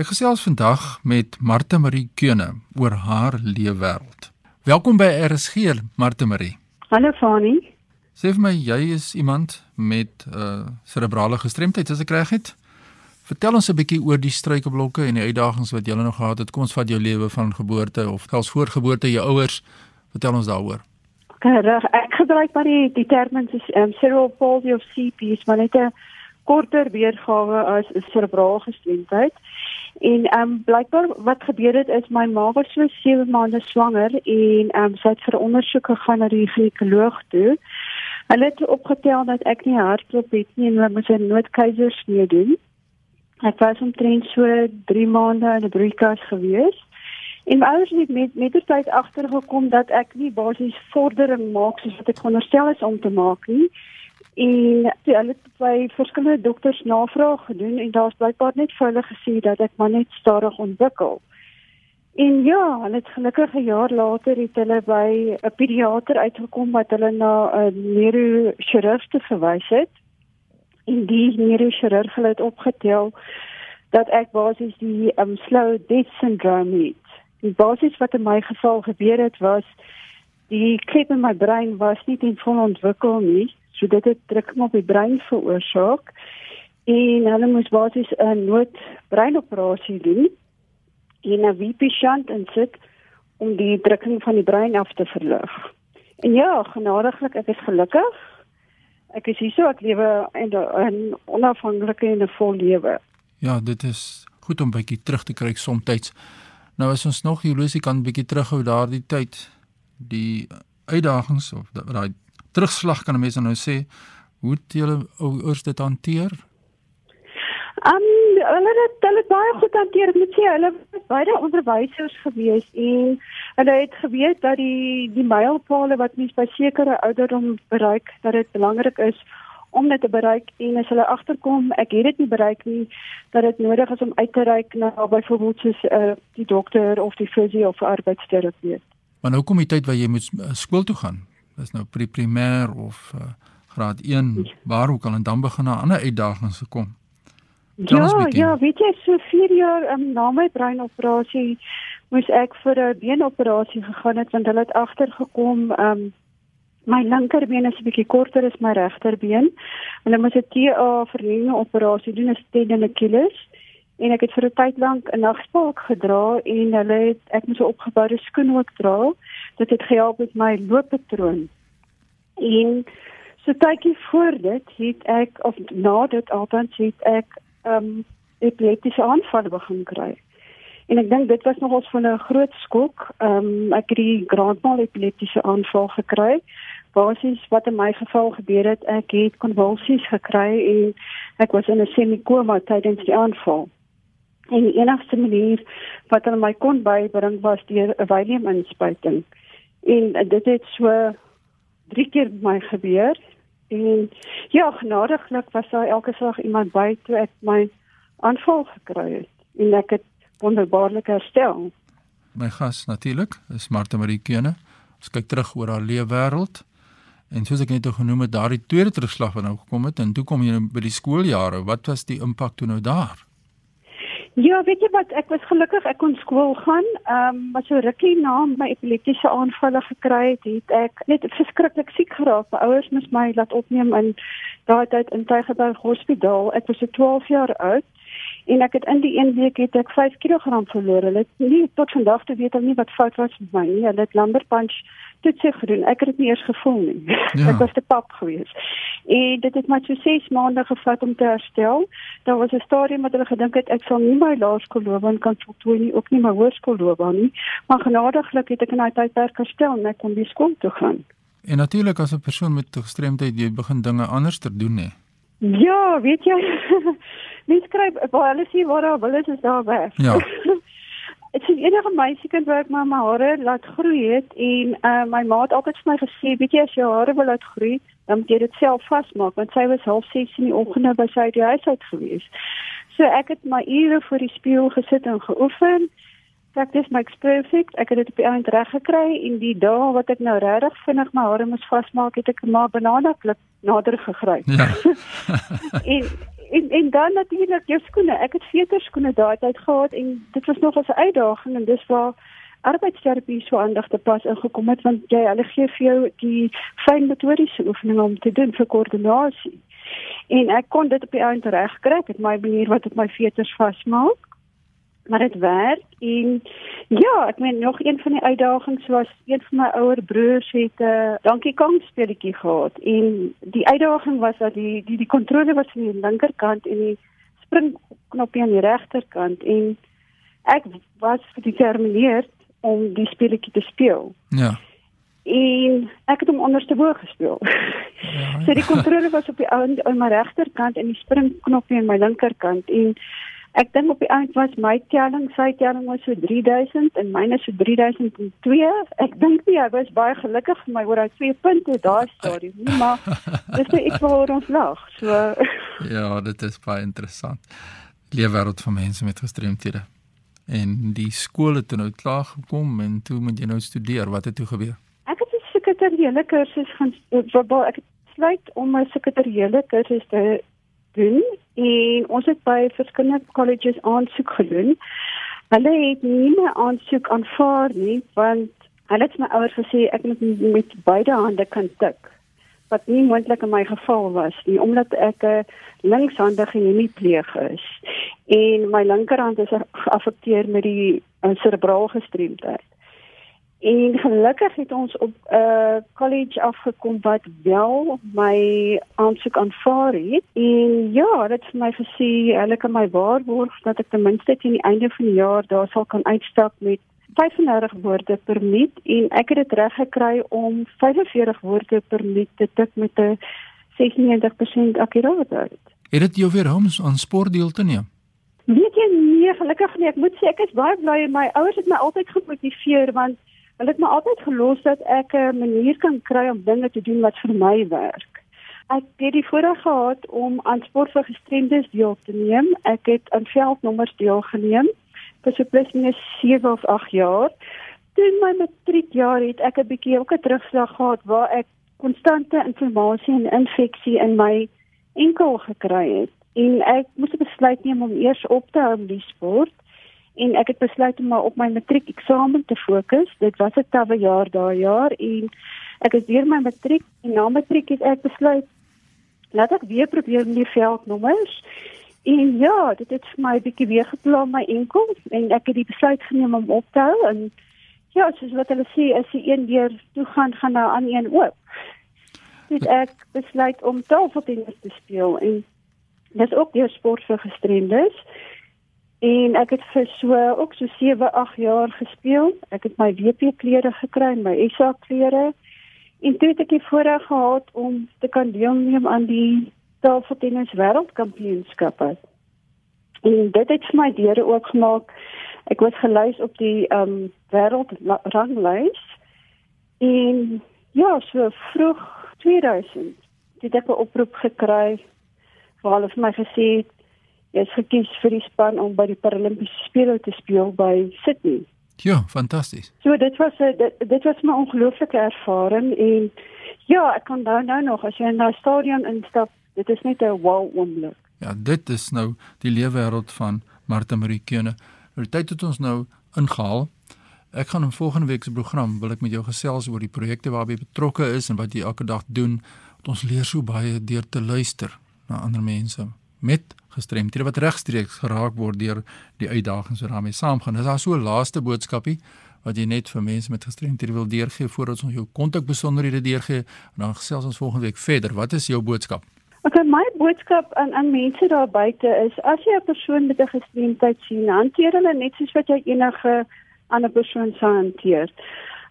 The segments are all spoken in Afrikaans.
Ek gesels vandag met Martha Marie Keune oor haar leefwêreld. Welkom by RSG, Martha Marie. Hallo Fani. Sê vir my, jy is iemand met 'n uh, cerebrale gestremdheid, as ek reg het? Vertel ons 'n bietjie oor die struikelblokke en die uitdagings wat jy nog gehad het. Kom ons vat jou lewe van geboorte of selfs voor geboorte jou ouers. Vertel ons daaroor. Reg, ek gebruik maar die die terme is um, cerebral palsy of CP, maar net 'n korter weergawe as 'n cerebrale gestremdheid. En ehm um, blykbaar wat gebeur het is my ma was so 7 maande swanger en ehm um, sy het vir ondersoek gegaan na die ginekoloog toe. Hulle het opgetel dat ek nie hartklop het nie en hulle moes 'n noodkeisersnee doen. Ek was omtrent so 3 maande in 'n broeikas gewees. En my ouers het met met die tyd agtergekom dat ek nie basies vordering maak soos wat ek veronderstel is om te maak nie. En toe hulle by verskillende dokters navraag gedoen en daar's blykbaar net vir hulle gesê dat ek maar net stadig ontwikkel. En ja, hulle het gelukkig 'n jaar later het hulle by 'n pediater uitgekom wat hulle na 'n neurochirurg verwys het. En die neurochirurg het opgetel dat ek basies die um, slow death syndrome het. Die basis wat in my geval gebeur het was die klip in my brein was nie in volle ontwikkeling nie So dit het drukking op die brein veroorsaak en hulle moes basies 'n noodbreinoperasie doen en 'n VP-shunt insit om die drukking van die brein af te verlig. En ja, genadiglik, ek is gelukkig. Ek is hier so ek lewe in 'n onafhanklike en 'n vol lewe. Ja, dit is goed om bietjie terug te kry soms. Nou as ons nog hier losie kan bietjie terughou daardie tyd die uitdagings of daai terugslag kan 'n mens nou sê hoe het julle ouers dit hanteer? Um hulle het hulle baie goed hanteer. Ek moet sê hulle was baie onderwysers gewees en hulle het geweet dat die die mylpale wat mens by sekere ouderdom bereik, dat dit belangrik is om dit te bereik en as hulle agterkom ek het dit nie bereik nie dat dit nodig is om uit te reik na byvoorbeeld soos uh, die dokter of die fisio of arbeidsterapeut. Maar nou kom die tyd waar jy moet uh, skool toe gaan is nou pre primêr of uh, graad 1 waar ook al en dan begin 'n ander uitdagings gekom. Ja, ja, weet jy so 4 jaar um, na my breinoperasie moes ek vir 'n beenoperasie gegaan het want hulle het agtergekom um my linkerbeen is 'n bietjie korter as my regterbeen. Hulle moes 'n TA vernuwing operasie doen, 'n stedende Achilles en ek het vir 'n tyd lank 'n nagspaak gedra en hulle het ek moes 'n opgeboude skoen ook dra. Dit het gehelp met my looppatroon. En so tydjie voor dit het ek of na dit altyd het ek ehm um, epileptiese aanvalle begin kry. En ek dink dit was nogals van 'n groot skok. Ehm um, ek het die grandmal epileptiese aanval gekry. Basies wat in my geval gebeur het, ek het konvulsies gekry en ek was in 'n semikoma tydens die aanval. En die enigste manier wat hulle my kon bybring was deur 'n Valium inspuiting. En dit het so drie keer met my gebeur. En ja, genadiglik was daar elke slag iemand by toe ek my aanval gekry het en ek het wonderbaarlik herstel. My gas natuurlik is Martha Marie Keune. Ons kyk terug oor haar lewe wêreld. En soos ek net genoem het, daardie tweede terugslag wat nou gekom het en toe kom jy nou by die skooljare. Wat was die impak toe nou daar? Ja, weet jy wat, ek was gelukkig ek kon skool gaan. Ehm um, maar so rukkie na my epileptiese aanvalle gekry het, het ek net verskriklik siek geraak. My ouers moes my laat opneem in daai tyd in Tygerberg Hospitaal. Ek was so 12 jaar oud en ek het in die een week het ek 5 kg verloor. Hulle het nie tot vandag te weet nie wat fout was met my nie. Hulle het lumbar punch sê gedoen. Ek het dit nie eers gevoel nie. Ja. ek was te pap geweest. En dit het my so 6 maande gevat om te herstel. Daar was 'n stadium wat hulle gedink het ek sal nie my laerskoolloopbaan kan voltooi nie, ook nie my hoërskoolloopbaan nie. Maar genadiglik het ek in daai tydperk herstel en ek kon weer skool toe gaan. En natuurlik as 'n persoon met gestremdheid jy begin dinge anders te doen hè. Ja, weet jy. Mens skryf waar hulle sê waar daar wil is, is daar weg. Ja. Ek enige meisiekind wat my my hare laat groei het en uh, my ma het altyd vir my gesê, weet jy as jou hare wil laat groei, dan moet jy dit self vasmaak want sy was half 6 in die oggend by sy huis uit gewees. So ek het my ure voor die spieël gesit en geoefen. Practice makes perfect. Ek het dit op die eind reg gekry en die dae wat ek nou regtig vinnig my hare moes vasmaak, het ek maar banana klip nader gegryp. Ja. en en en dan natuurlik jou skoene. Ek het veterskoene daai tyd gehad en dit was nog 'n uitdaging en dis waar arbeidsterapie so aandag te pas ingekom het want jy hulle gee vir jou die fyn motoriese oefeninge om te doen vir koördinasie. En ek kon dit op die einde reg kry. Het my manier wat op my veters vasmaak maar dit werk en ja, ek meen nog een van die uitdagings was een van my ouer broers het 'n uh, Donkey Kong speletjie gehad en die uitdaging was dat die die die kontrole was aan die linkerkant en die springknopie aan die regterkant en ek was gedetermineerd om die speletjie te speel. Ja. En ek het hom ondersteboog gespeel. Ja. so die kontrole was op die aan my regterkant en die springknopie aan my linkerkant en Ek dink op die eind was my telling, sy telling was so 3000 en myne so 3002. Ek dink nie hy was baie gelukkig vir my oor daai twee punte daai stadium nie, maar dis net ek wou ons lag. So Ja, dit is baie interessant. Leefwêreld van mense met gestremthede. En die skool het nou klaar gekom en toe moet jy nou studeer. Wat het toe gebeur? Ek het 'n sekretariële kursus gaan waar ek besluit om 'n sekretariële kursus te doen en ons het by verskillende colleges aansoek gedoen. Hulle het nie my aansoek aanvaar nie want hulle het my ouers gesê ek moet met beide hande kan tik wat nie moontlik in my geval was nie omdat ek 'n linkshandige hemipleeg is en my linkerhand is geaffekteer met die cerebrale gestremdheid. En gelukkig het ons op 'n uh, college afgekom wat wel my aansoek aanvaar het. En ja, dit het vir my gesê hulle kan my waarborg dat ek ten minste teen die einde van die jaar daar sal kan uitstap met 35 woorde per minuut en ek het dit reg gekry om 45 woorde per minuut te tik met 'n 96% akkuraatheid. Het dit jou weer homs aan sport deel te neem? Weet jy nee, gelukkig nie. Ek moet sê ek is baie bly my ouers het my altyd gemotiveer want Hulle het my altyd gelos dat ek 'n manier kan kry om dinge te doen wat vir my werk. Ek het die voorreg gehad om aan sport vir gestremdes deel te neem. Ek het aan veldnommers deelgeneem vir so plus minus 7 of 8 jaar. Toe my matriekjaar het ek 'n bietjie ook 'n terugslag gehad waar ek konstante inflammasie en infeksie in my enkel gekry het en ek moes besluit neem om eers op te hou met die sport en ek het besluit om maar op my matriek eksamen te fokus. Dit was 'n tawwe jaar daai jaar en ek is deur my matriek en na matriek het ek besluit laat ek weer probeer met die veldnommers. En ja, dit het vir my 'n bietjie weer geplan my enkel en ek het die besluit geneem om op te hou en ja, soos wat hulle sê, as jy een deur toe gaan, gaan daar aan een oop. Dit ek besluit om tafeltennis te speel en dis ook deur sport vir gestremdes. En ek het vir so ook so 7, 8 jaar gespeel. Ek het my WP klere gekry, my SA klere. En toe het ek die voorreg gehad om te kan deelneem aan die tafeltennis wêreldkampioenskappe. En dit het vir my deure oopgemaak. Ek was gelys op die ehm um, wêreldranglys. En ja, so vroeg 2000 het ek 'n oproep gekry waar hulle vir my gesê het jy is gekies vir die span om by die Paralimpiese spele te speel by Sydney. Ja, fantasties. So dit was 'n dit, dit was 'n ongelooflike ervaring en ja, ek kan nou nou nog as jy in daai stadion instap, dit is net 'n wow oomblik. Ja, dit is nou die lewenswêreld van Martha Marie Keune. Nou tyd het ons nou ingehaal. Ek gaan in volgende week se program wil ek met jou gesels oor die projekte waarby betrokke is en wat jy elke dag doen. Ons leer so baie deur te luister na ander mense met gestremthede wat regstreeks geraak word deur die uitdagings wat daarmee saamgaan. Is daar so 'n laaste boodskapie wat jy net vir mense met gestremthede wil deurgee voordat ons jou kontakbesonderhede deurgee en dan gesels ons volgende week verder. Wat is jou boodskap? Okay, my boodskap aan aan mense daar buite is as jy 'n persoon met 'n gestremdheid sien, hanteer hulle net soos wat jy enige ander persoon sou hanteer.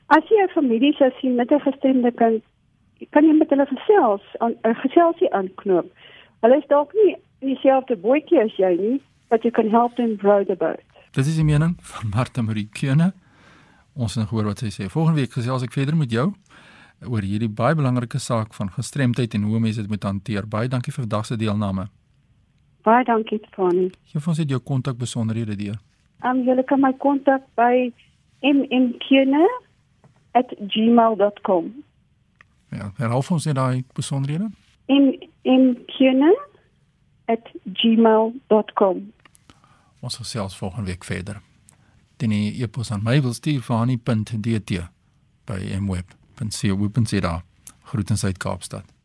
As jy 'n familie sien met 'n gestremde kind, kan jy met hulle gesels, 'n geselsie aanknoop. Hulle is dalk nie dieselfde bootjie as jy nie, but you can help them row the boat. Dit is die mening van Martha Marie Keune. Ons gaan hoor wat sy sê. Volgende week gesels ek verder met jou oor hierdie baie belangrike saak van gestremdheid en hoe mense dit moet hanteer. Baie dankie vir vandag se deelname. Baie dankie, Tony. Jy het jou kontak besonderhede deur. Um jy kan my kontak by mmkeune@gmail.com. Ja, herhaal ons net daai besonderhede. mmkeune@ mweb@gmail.com. Ons gesels volgende week verder. Dit is e-pos aan my wil stuur vir hani.dt by mweb.co.za. Groetens uit Kaapstad.